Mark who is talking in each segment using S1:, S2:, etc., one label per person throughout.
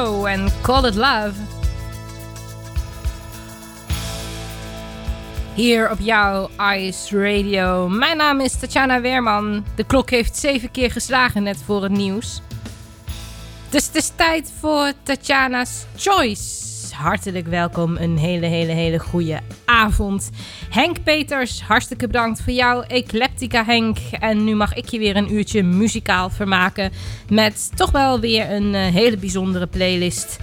S1: And
S2: en Call It Love. Hier op jouw Ice Radio. Mijn naam is Tatjana Weerman. De klok heeft zeven keer geslagen net voor het nieuws. Dus het is tijd voor Tatjana's Choice hartelijk welkom. Een hele, hele, hele goede avond. Henk Peters, hartstikke bedankt voor jou, Ecleptica Henk. En nu mag ik je weer een uurtje muzikaal vermaken met toch wel weer een eh, hele bijzondere playlist.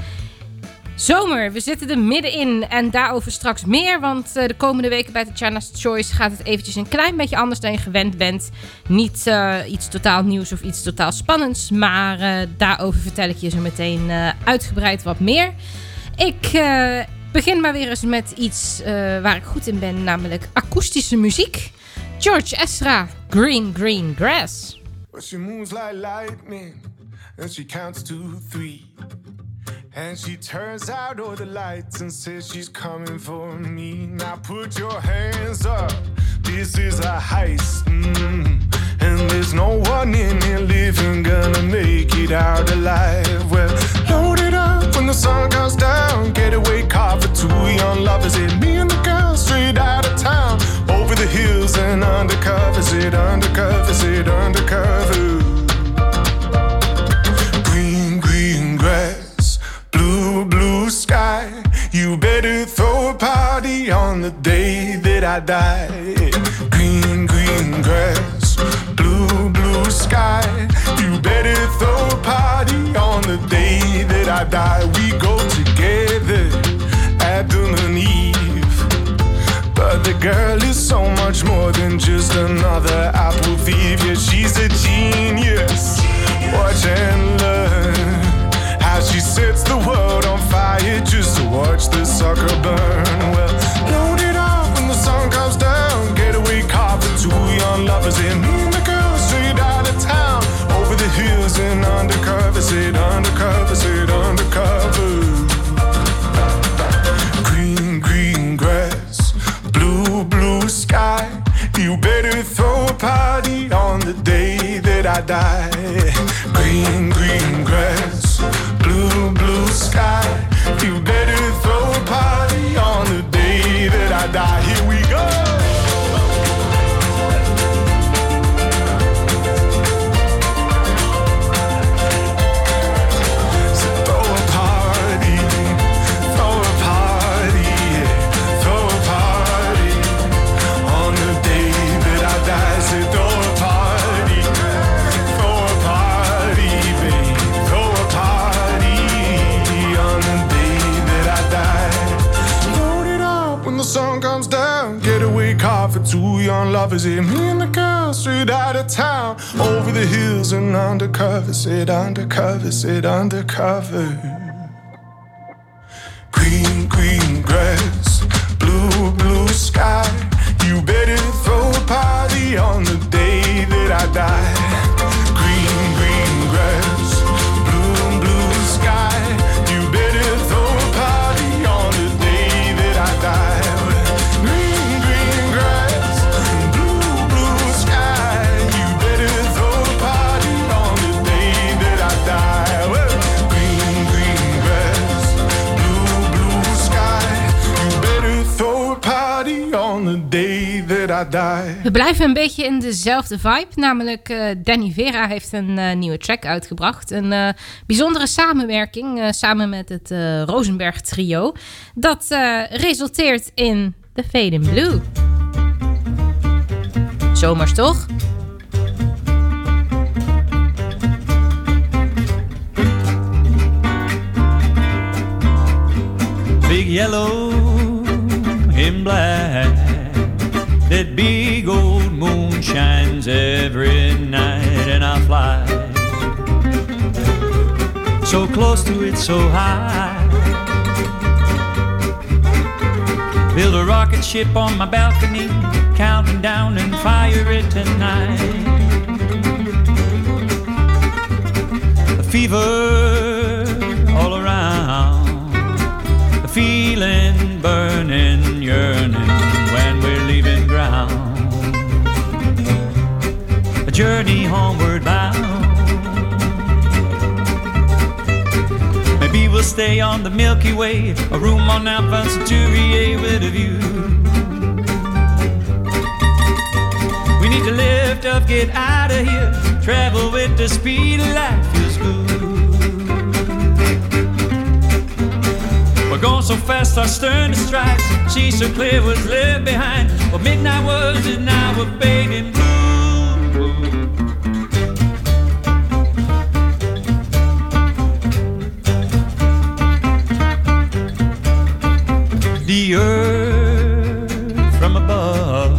S2: Zomer, we zitten er middenin en daarover straks meer. Want eh, de komende weken bij de China's Choice gaat het eventjes een klein beetje anders dan je gewend bent. Niet eh, iets totaal nieuws of iets totaal spannends, maar daarover vertel ik je zo meteen uitgebreid wat meer. Ik eh, begin maar weer eens met iets eh, waar ik goed in ben, namelijk akoestische muziek. George Ezra, Green Green Grass.
S3: But she moves like lightning, and she counts to three. And she turns out all the lights and says she's coming for me. Now put your hands up, this is a heist. mm. And there's no one in here living gonna make it out alive. Well, load it up when the sun goes down. Getaway car for two young lovers. It me and the girl straight out of town. Over the hills and undercovers it, undercovers it, undercover. Green, green grass, blue, blue sky. You better throw a party on the day that I die. Die. We go together, Adam and Eve. But the girl is so much more than just another apple thief. Yeah, she's a genius. Watch and learn how she sets the world on fire just to watch the sucker burn. Well, load it up when the sun comes down. Getaway car for two young lovers and Hills and undercover, sit undercover, sit undercover. Green, green grass, blue, blue sky. You better throw a party on the day that I die. Green, green grass, blue, blue sky. Two young lovers. Yeah, me and the girl straight out of town, over the hills and undercover. Sit undercover, sit undercover. Green, green grass, blue, blue sky. You better throw a party on the day that I die.
S2: We blijven een beetje in dezelfde vibe. Namelijk eh, Danny Vera heeft een eh, nieuwe track uitgebracht. Een eh, bijzondere samenwerking eh, samen met het eh, Rosenberg trio. Dat eh, resulteert in The Fade in Blue. Zomers toch?
S4: big yellow and black. That big old moon shines every night, and I fly so close to it, so high. Build a rocket ship on my balcony, counting down and fire it tonight. A fever all around, a feeling burning, journey homeward bound. Maybe we'll stay on the Milky Way, a room on Alpha Centauri with a view. We need to lift up, get out of here, travel with the speed of light feels good. We're going so fast, our stern is stripes, see so clear what's left behind. What midnight was the earth from above.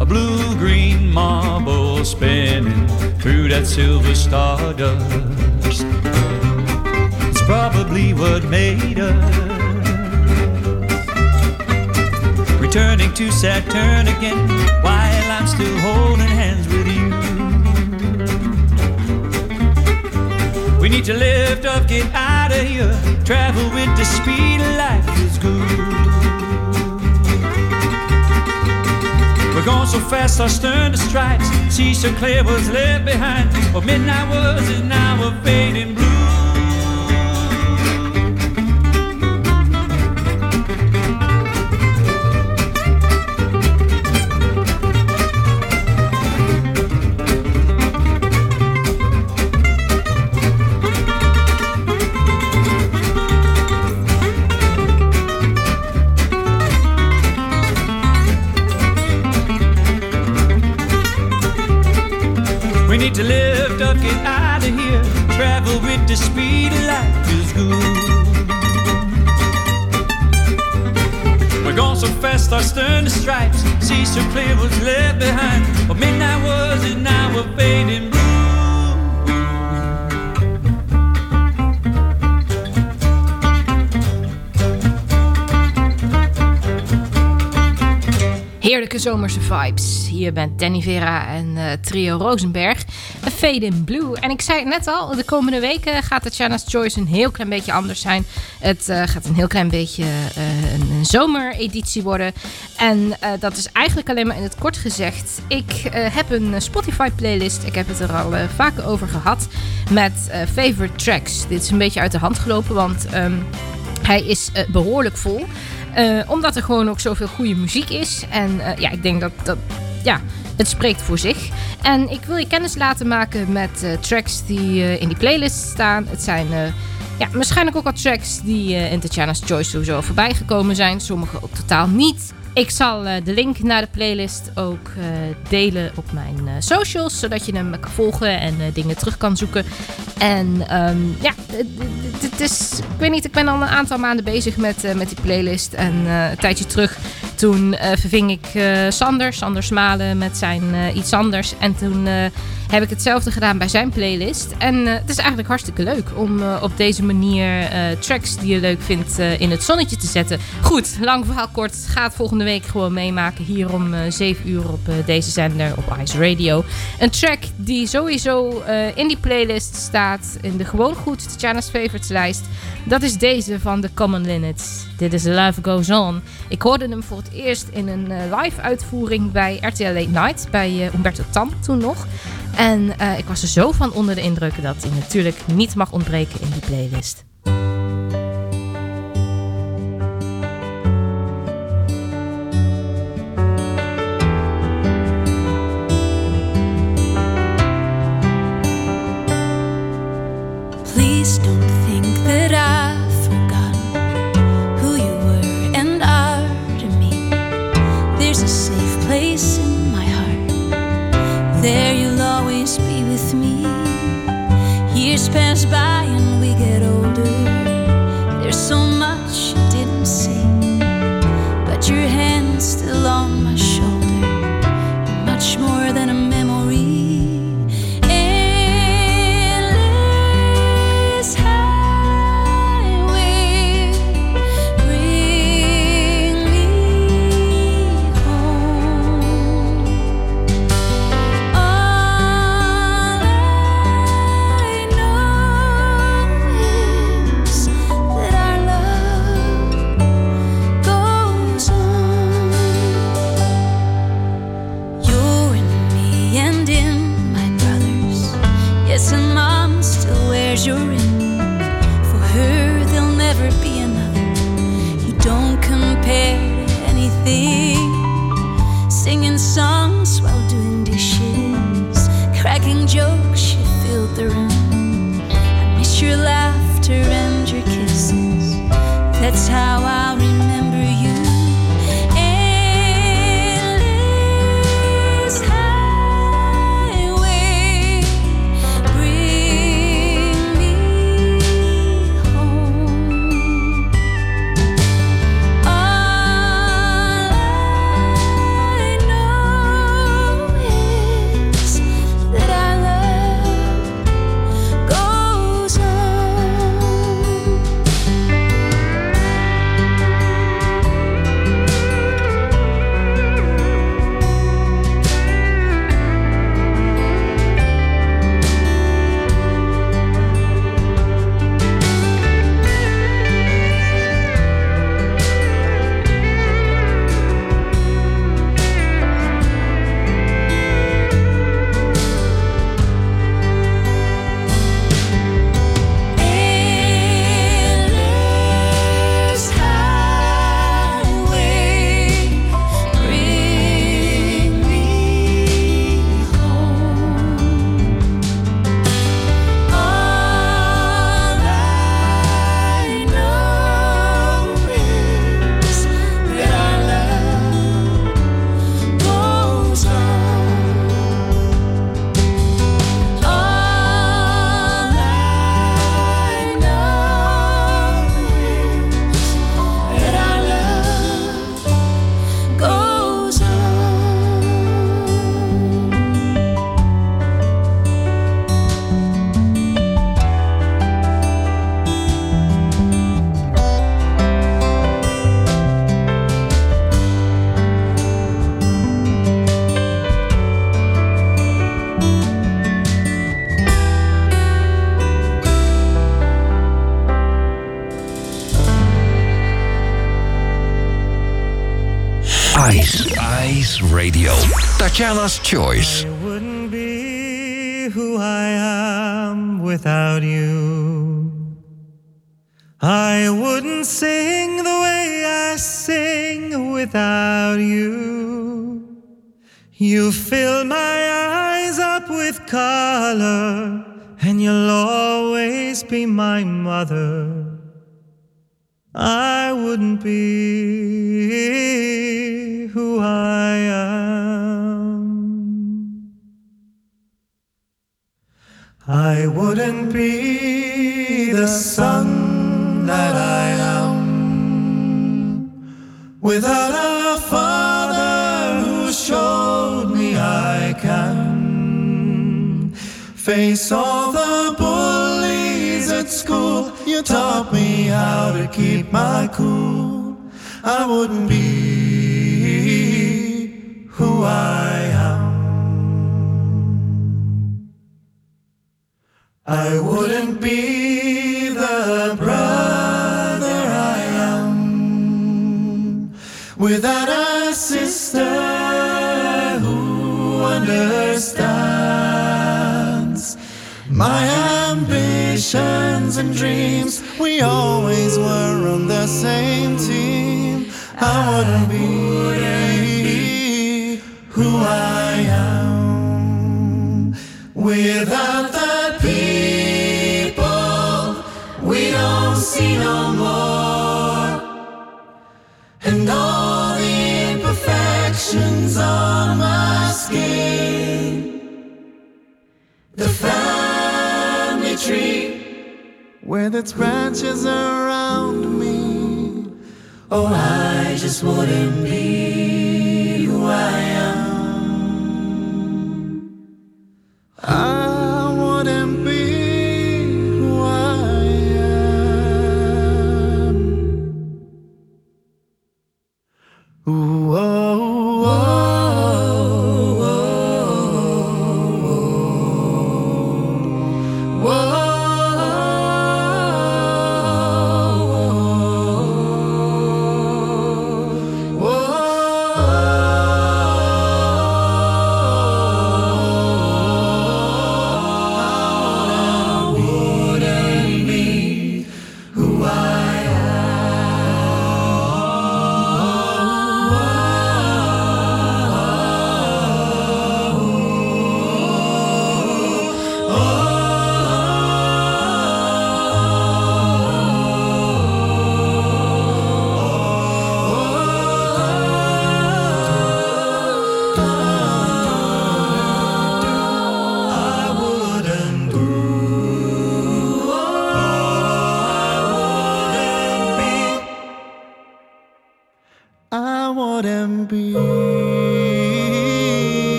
S4: A blue green marble spinning through that silver stardust. It's probably what made us. Returning to Saturn again while I'm still holding hands need to lift up, get out of here. Travel with the speed of light feels good. We're going so fast, our stern the stripes. See so clear what's left behind. What midnight was is now a fading So clear what's left behind. What midnight was is now a fading blue.
S2: Heerlijke zomerse vibes. Hier bent Danny Vera en eh, Trio Rosenberg. Fade in Blue. En ik zei het net al, de komende weken gaat Tatjana's Choice een heel klein beetje anders zijn. Het eh, gaat een heel klein beetje eh, een, een zomereditie worden. En eh, dat is eigenlijk alleen maar in het kort gezegd. Ik heb een Spotify playlist. Ik heb het er al vaker over gehad. Met favorite tracks. Dit is een beetje uit de hand gelopen, want... ehm, hij is eh, behoorlijk vol. Omdat er gewoon ook zoveel goede muziek is. En ja, ik denk dat, dat ja, het spreekt voor zich. En ik wil je kennis laten maken met eh, tracks die eh, in die playlist staan. Het zijn eh, ja, waarschijnlijk ook wat tracks die in Tatjana's Choice sowieso voorbij gekomen zijn. Sommige ook totaal niet. Ik zal eh, de link naar de playlist ook eh, delen op mijn eh, socials. Zodat je hem kan volgen en dingen terug kan zoeken. En ehm, ja, het- is, ik weet niet, ik ben al een aantal maanden bezig met, met die playlist. En een tijdje terug, toen verving ik Sander, Sander Smalen met zijn iets anders. En toen heb ik hetzelfde gedaan bij zijn playlist. En eh, het is eigenlijk hartstikke leuk om eh, op deze manier eh, tracks die je leuk vindt in het zonnetje te zetten. Goed, lang verhaal kort. Ga het volgende week gewoon meemaken hier om eh 7 uur op deze zender op Ice Radio. Een track die sowieso in die playlist staat in de gewoon goed Tatjana's favorites lijst. Dat is deze van The Common Linnets. Dit is Love Goes On. Ik hoorde hem voor het eerst in een live uitvoering bij RTL Late Night. Bij Umberto Tan toen nog. En eh, ik was er zo van onder de indruk dat hij natuurlijk niet mag ontbreken in die playlist.
S5: Tatjana's Choice.
S6: I wouldn't be who I am without you. I wouldn't sing the way I sing without you. You fill my eyes up with color, and you'll always be my mother. I wouldn't be who I am. I wouldn't be the son that I am without a father who showed me I can face all the bullies at school. You taught me how to keep my cool. I wouldn't be who I am. I wouldn't be the brother I am without a sister who understands my ambitions and dreams. We always were on the same team. I wouldn't be who I am without the and all the imperfections on my skin. The family tree with its branches around me. Oh, I just wouldn't be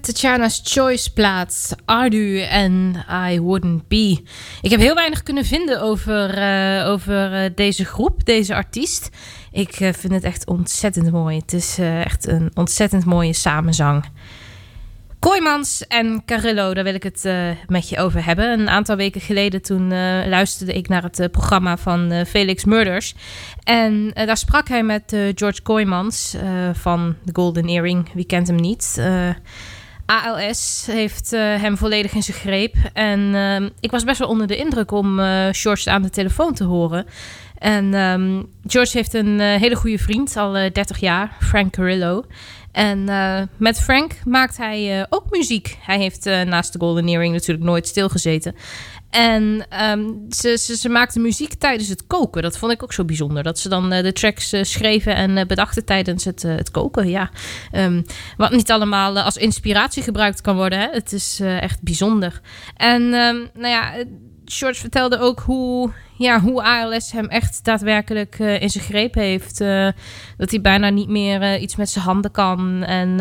S2: Tatjana's Choice plaat. Ardu en I Wouldn't Be. Ik heb heel weinig kunnen vinden over, eh, over eh, deze groep, deze artiest. Ik eh, vind het echt ontzettend mooi. Het is echt een ontzettend mooie samenzang. Kooimans en Carillo, daar wil ik het met je over hebben. Een aantal weken geleden toen luisterde ik naar het programma van Felix Murders. En daar sprak hij met George Kooimans eh, van The Golden Earring. Wie kent hem niet? ALS heeft eh, hem volledig in zijn greep. En eh, ik was best wel onder de indruk om eh, George aan de telefoon te horen.
S5: En ehm, George heeft een eh, hele goede vriend, al eh, 30 jaar, Frank Carrillo. En met Frank maakt hij ook muziek. Hij heeft naast de Golden Earring natuurlijk nooit stilgezeten. En ehm, ze, ze, ze maakte muziek tijdens het koken. Dat vond ik ook zo bijzonder. Dat ze dan eh, de tracks eh, schreven en eh, bedachten tijdens het, het koken. Ja. Ehm, wat niet allemaal als inspiratie gebruikt kan worden. Hè? Het is echt bijzonder. En ehm, nou ja, George vertelde ook hoe, ja, hoe ALS hem echt daadwerkelijk eh, in zijn greep heeft. Eh, dat hij bijna niet meer eh, iets met zijn handen kan. En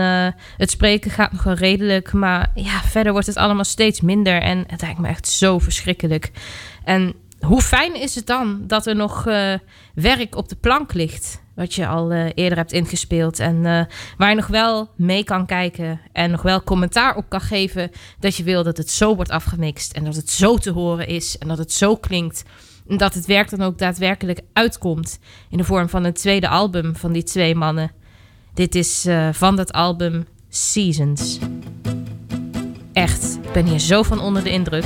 S5: het spreken gaat nog wel redelijk. Maar ja, verder wordt het allemaal steeds minder. En het lijkt me echt zo verschrikkelijk. En hoe fijn is het dan dat er nog werk op de plank ligt? Wat je al eh, eerder hebt ingespeeld. En eh, waar je nog wel mee kan kijken. En nog wel commentaar op kan geven. Dat je wil dat het zo wordt afgemixt. En dat het zo te horen is. En dat het zo klinkt. En dat het werk dan ook daadwerkelijk uitkomt. In de vorm van een tweede album van die twee mannen. Dit is eh, van dat album Seasons. Echt, ik ben hier zo van onder de indruk.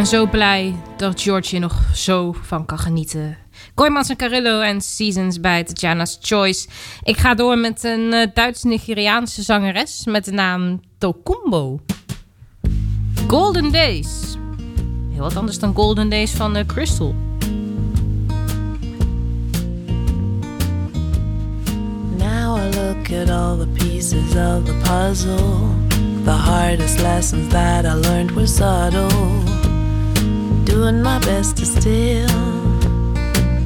S2: Ben zo blij dat George hier nog zo van kan genieten. Koymans en Carillo en Seasons bij Tatjana's Choice. Ik ga door met een uh, Duits-Nigeriaanse zangeres met de naam Tokumbo. Golden Days. Heel wat anders dan Golden Days van uh, Crystal.
S7: Now I look at all the pieces of the puzzle. The hardest lessons that I learned were subtle. Doing my best to still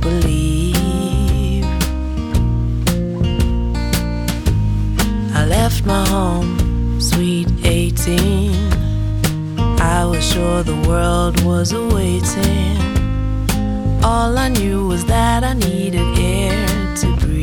S7: believe. I left my home, sweet 18. I was sure the world was awaiting. All I knew was that I needed air to breathe.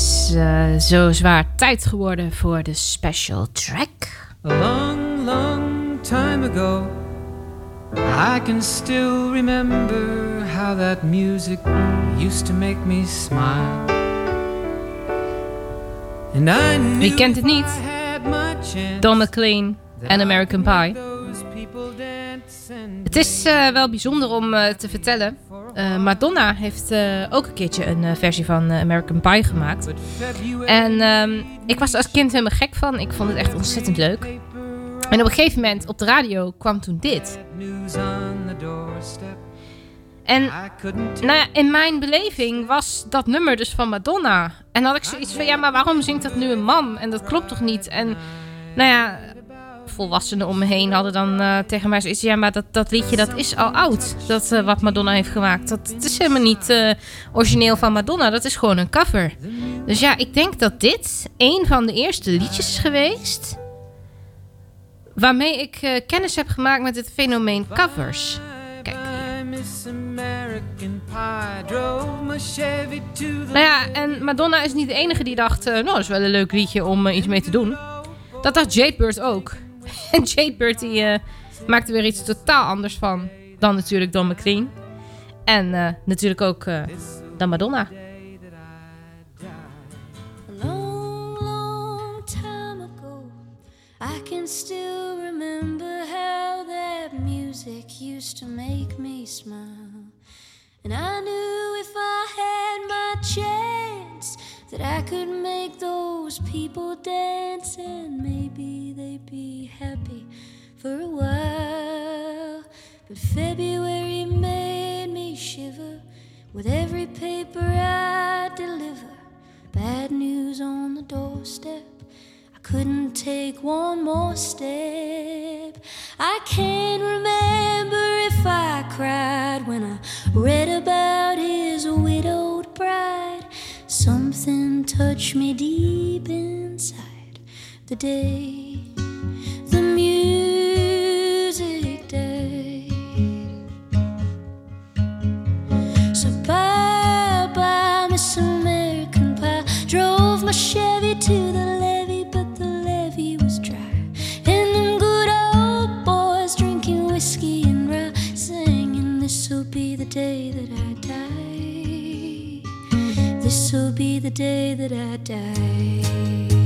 S2: Is eh, zo zwaar tijd geworden voor de special track.
S4: A long, long time ago, I can still remember how that music used to make me smile. And I knew
S2: Wie kent het niet? Don McLean en American Pie. Het is eh, wel bijzonder om eh, te vertellen. Eh, Madonna heeft eh, ook een keertje een eh, versie van American Pie gemaakt. En ehm, ik was er als kind helemaal gek van. Ik vond het echt ontzettend leuk. En op een gegeven moment op de radio kwam toen dit. En nou ja, in mijn beleving was dat nummer dus van Madonna. En had ik zoiets van, ja, maar waarom zingt dat nu een man? En dat klopt toch niet? En nou ja, volwassenen om me heen hadden dan eh, tegen mij zoiets. Ja, maar dat, dat liedje dat is al oud. Dat eh, wat Madonna heeft gemaakt. Dat is helemaal niet eh, origineel van Madonna. Dat is gewoon een cover. Dus ja, ik denk dat dit een van de eerste liedjes is geweest. Waarmee ik kennis heb gemaakt met het fenomeen covers. Kijk. Nou ja, en Madonna is niet de enige die dacht... nou, dat is wel een leuk liedje om iets mee te doen. Dat dacht Jadebird ook. En Jadebird die eh, maakte weer iets totaal anders van... dan natuurlijk Don McLean. En eh, natuurlijk ook eh, dan Madonna.
S8: Long, long time ago, I can still remember how that music used to make me smile. And I knew if I had my chance that I could make those people dance and maybe they'd be happy for a while. But February made me shiver with every paper I deliver. Bad news on the doorstep. I couldn't take one more step. I can't remember if I cried when I read about his widowed bride. Something touched me deep inside the day the music died. So bye bye, Miss American Pie. Drove my Chevy to the levee, but the levee was dry. And them good old boys drinking whiskey and rye, singing, This'll be the day that I die. This'll be the day that I die.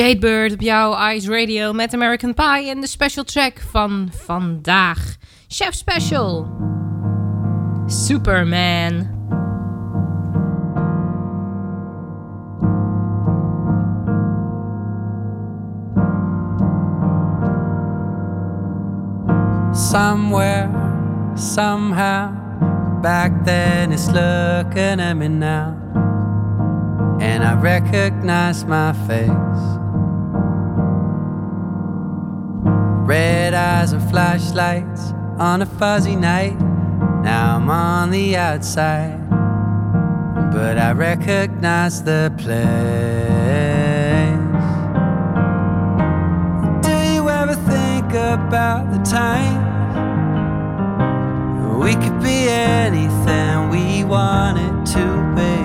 S2: Jadebird op jouw Ice Radio met American Pie en de special track van vandaag. Chef Special. Superman.
S4: somewhere, somehow,
S9: back then it's looking at me now. And I recognize my face. Red eyes and flashlights on a fuzzy night. Now I'm on the outside, but I recognize the place. Do you ever think about the time? We could be anything we wanted to be.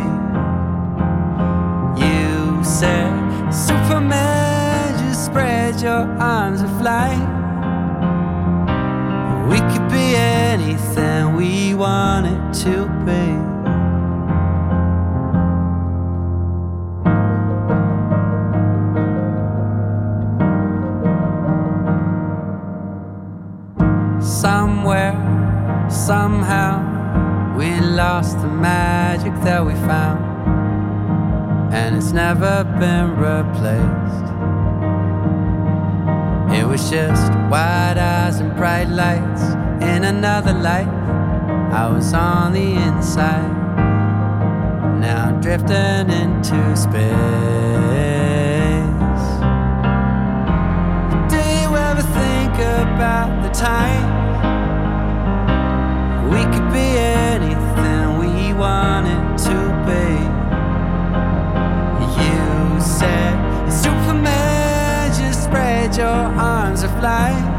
S9: You said, Superman, just spread your arms and fly. We could be anything we wanted to be. Somewhere, somehow, we lost the magic that we found, and it's never been replaced. Lights in another life. I was on the inside, now drifting into space. Do you ever think about the time we could be anything we wanted to be? You said, Superman, just spread your arms and fly.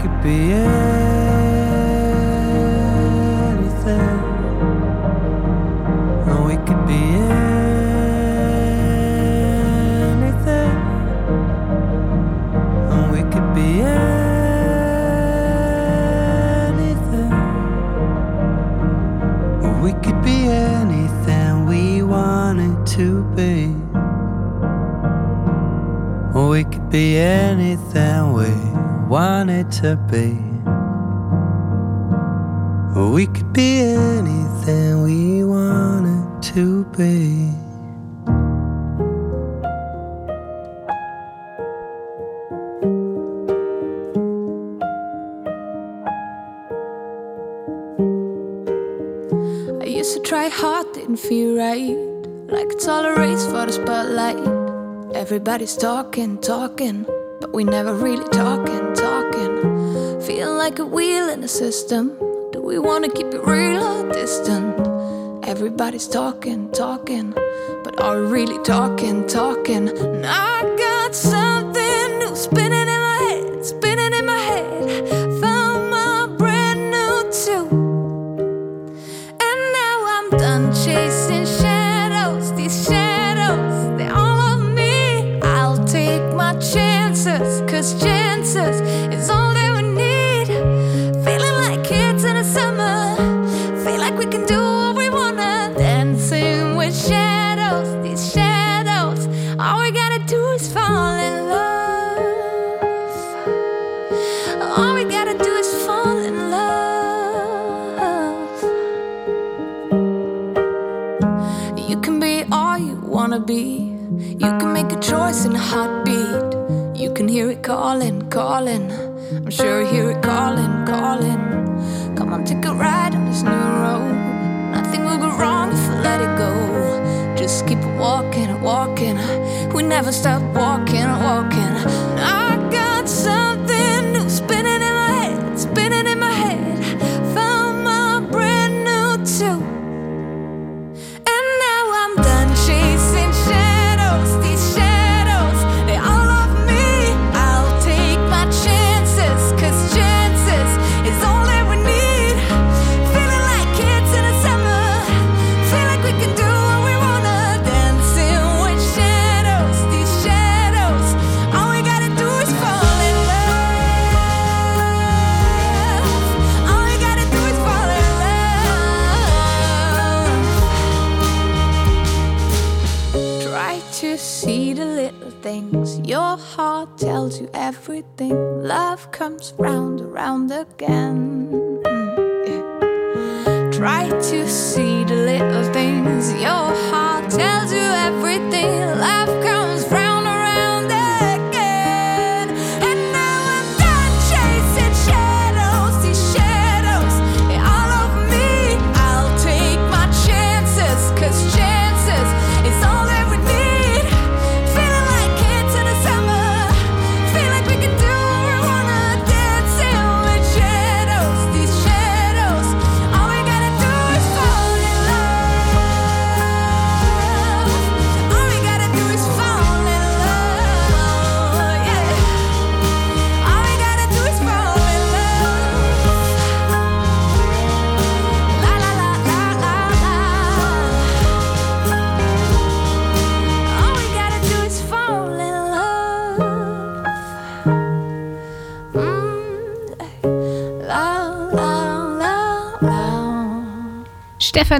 S9: Could be anything. And we could be anything. And we could be anything. We could be anything we wanted to be. We could be anything we wanted to be. We could be anything we wanted to be.
S10: I used to try hard, didn't feel right. Like it's all a race for the spotlight. Everybody's talking, talking, but we never really talking, Feeling like a wheel in the system. Do we wanna keep it real or distant? Everybody's talking, talking, but are we really talking, talking? I got something never stop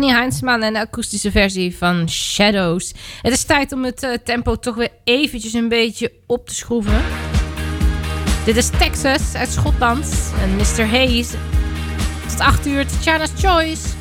S8: Stefanie Heinsman en de akoestische versie van Shadows. Het is tijd om het eh, tempo toch weer eventjes een beetje op te schroeven. Dit is Texas uit Schotland en Mr. Hayes. Tot 8 uur, Tatjana's Choice.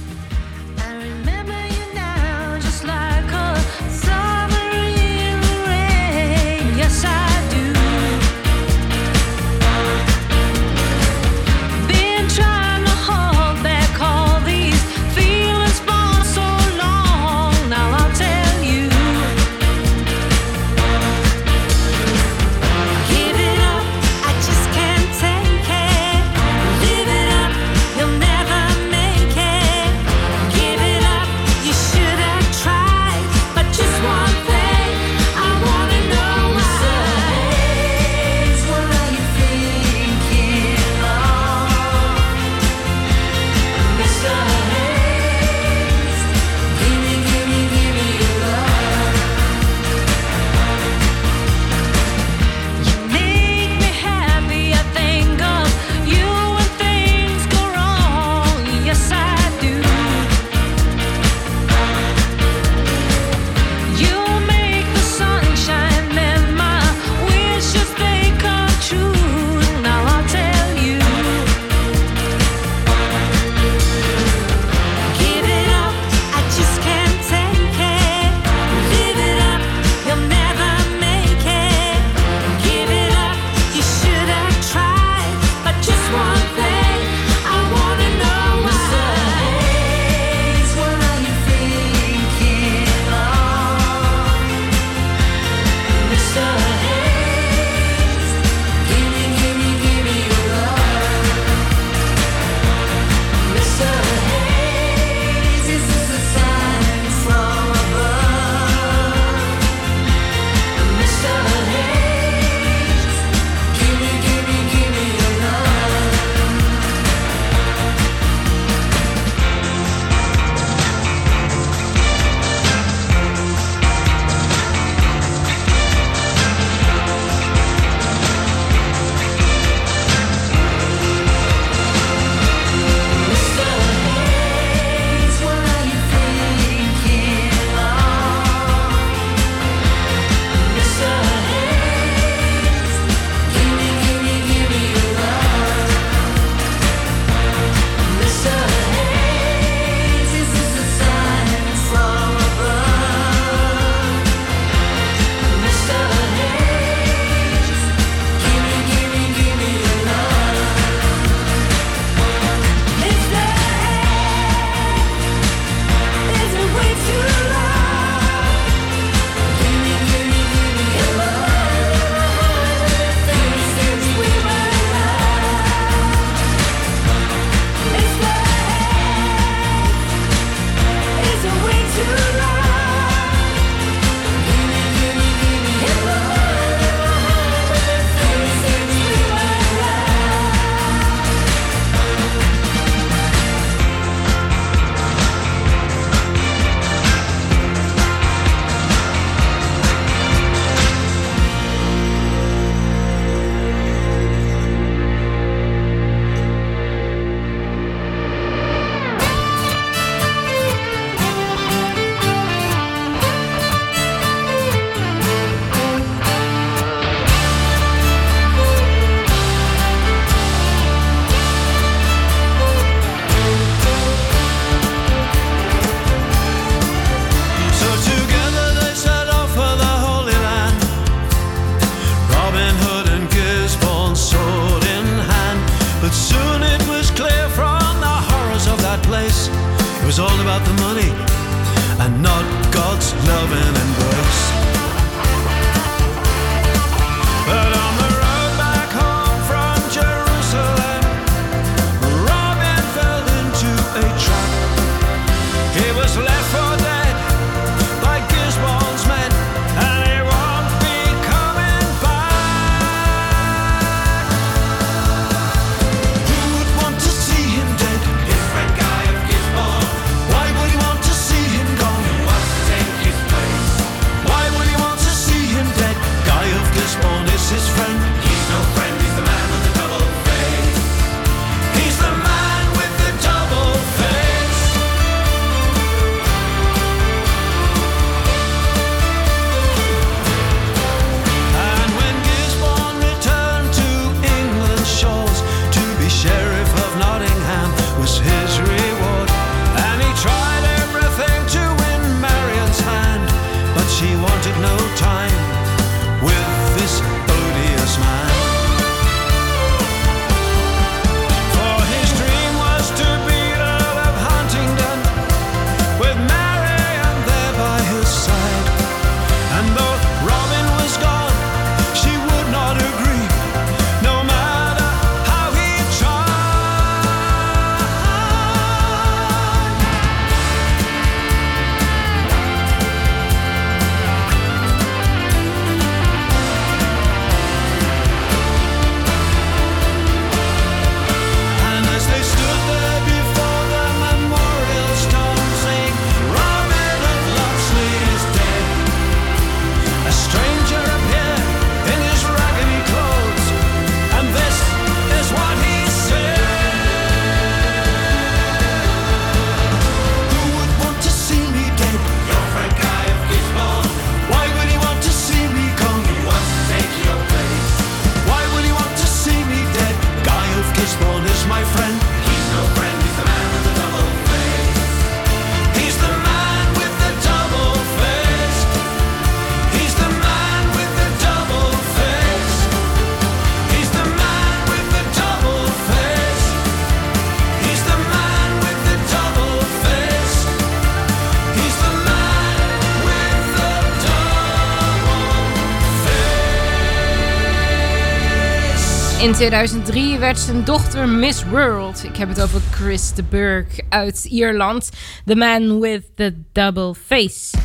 S2: 2003 werd zijn dochter Miss World. Ik heb het over Chris de Burgh uit Ierland. The man with the double face.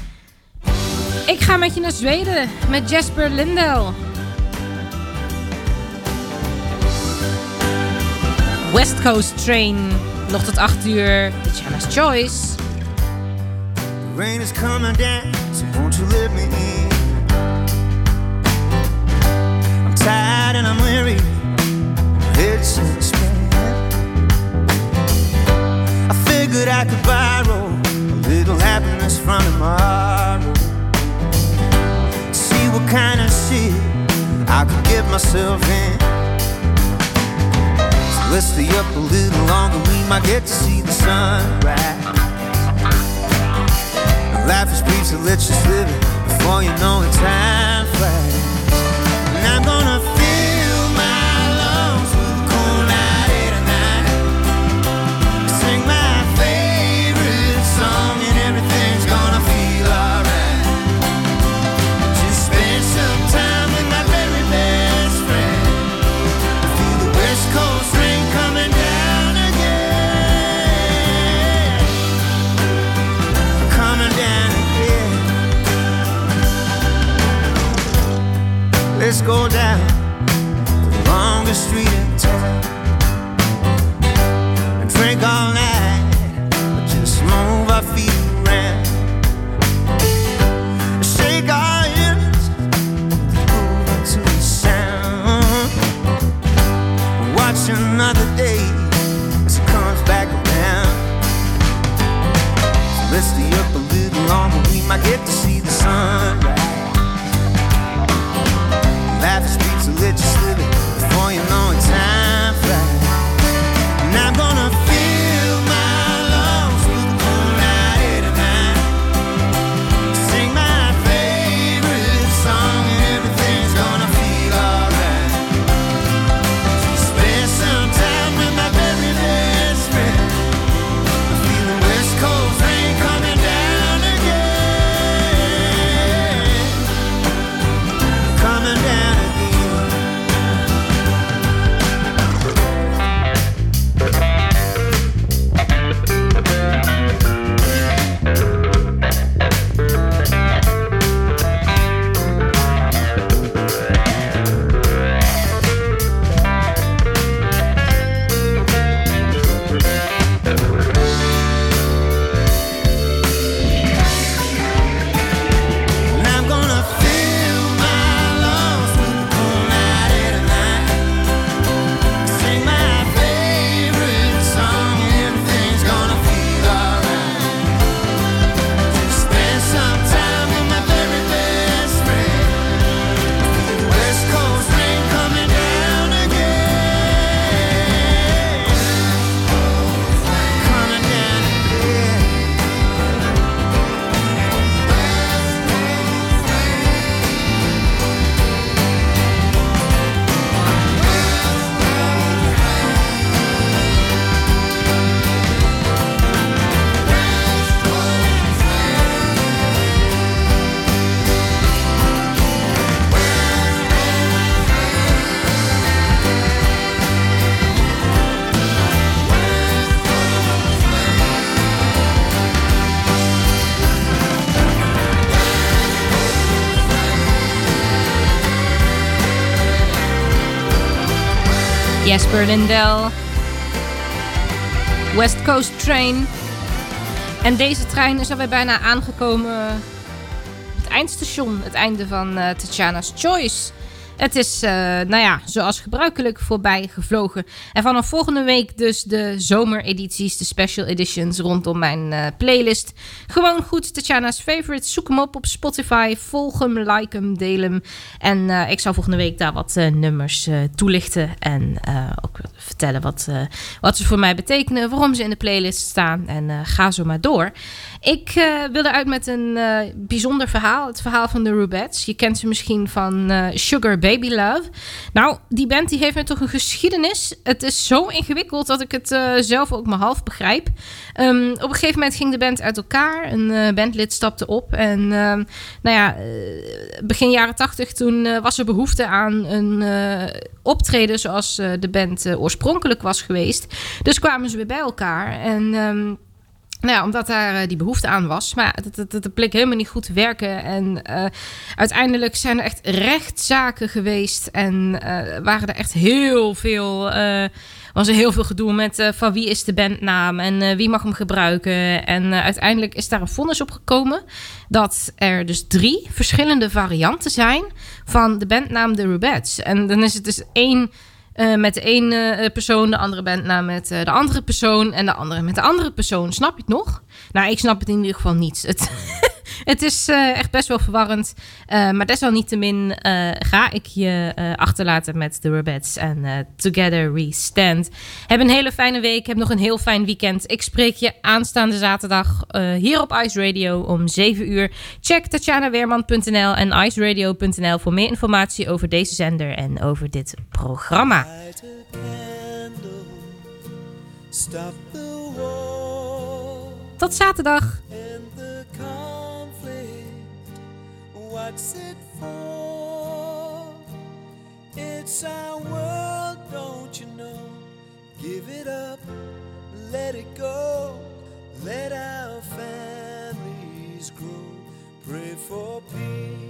S2: Ik ga met je naar Zweden met Jasper Lindell. West Coast Train. Nog tot 8 uur. Tatjana's Choice.
S11: Rain is coming down, so won't you let me in? Head's in spin. I figured I could borrow a little happiness from tomorrow. See what kind of shit I could get myself in. So let's stay up a little longer, we might get to see the sunrise. Life is brief, so let's just live it before you know it. Time flies, Let's go down the longest street in town and drink all night, but just move our feet around. Shake our move to the sound. Watch another day as it comes back around. Let's stay up a little longer, we might get
S2: Jasper Lindell. West Coast Train. En deze trein is alweer bijna aangekomen. Het eindstation, het einde van uh, Tatjana's Choice. Het is, uh, nou ja, zoals gebruikelijk voorbij gevlogen. En vanaf volgende week dus de zomeredities, de special editions rondom mijn uh, playlist. Gewoon goed, Tatjana's Favorites. Zoek hem op op Spotify. Volg hem, like hem, deel hem. En uh, ik zal volgende week daar wat nummers toelichten. En ook vertellen wat, wat ze voor mij betekenen. Waarom ze in de playlist staan. En ga zo maar door. Ik wil eruit met een bijzonder verhaal. Het verhaal van de Rubettes. Je kent ze misschien van Sugar Baby Love. Nou, die band die heeft me toch een geschiedenis. Het is zo ingewikkeld dat ik het uh, zelf ook maar half begrijp. Um, op een gegeven moment ging de band uit elkaar. Een uh, bandlid stapte op. En uh, nou ja, begin jaren tachtig toen was er behoefte aan een optreden zoals de band oorspronkelijk was geweest. Dus kwamen ze weer bij elkaar. En... Um, nou ja, omdat daar uh, die behoefte aan was. Maar het, het, het, bleek helemaal niet goed te werken. En uh, uiteindelijk zijn er echt rechtszaken geweest. En uh, waren er echt heel veel. was er heel veel gedoe met van wie is de bandnaam en wie mag hem gebruiken. En uiteindelijk is daar een vonnis op gekomen. Dat er dus drie verschillende varianten zijn van de bandnaam The Rubettes. En dan is het dus één uh, met de ene uh, persoon, de andere bandnaam met uh, de andere persoon en de andere met de andere persoon. Snap je het nog? Nou, ik snap het in ieder geval niet. Het, het is echt best wel verwarrend. maar desalniettemin ga ik je achterlaten met de Rubettes en Together We Stand. Heb een hele fijne week. Heb nog een heel fijn weekend. Ik spreek je aanstaande zaterdag hier op Ice Radio om 7 uur. Check tatjanaweerman.nl en iceradio.nl voor meer informatie over deze zender en over dit programma. You know? Give it up, let it go, let our families grow. Pray for peace,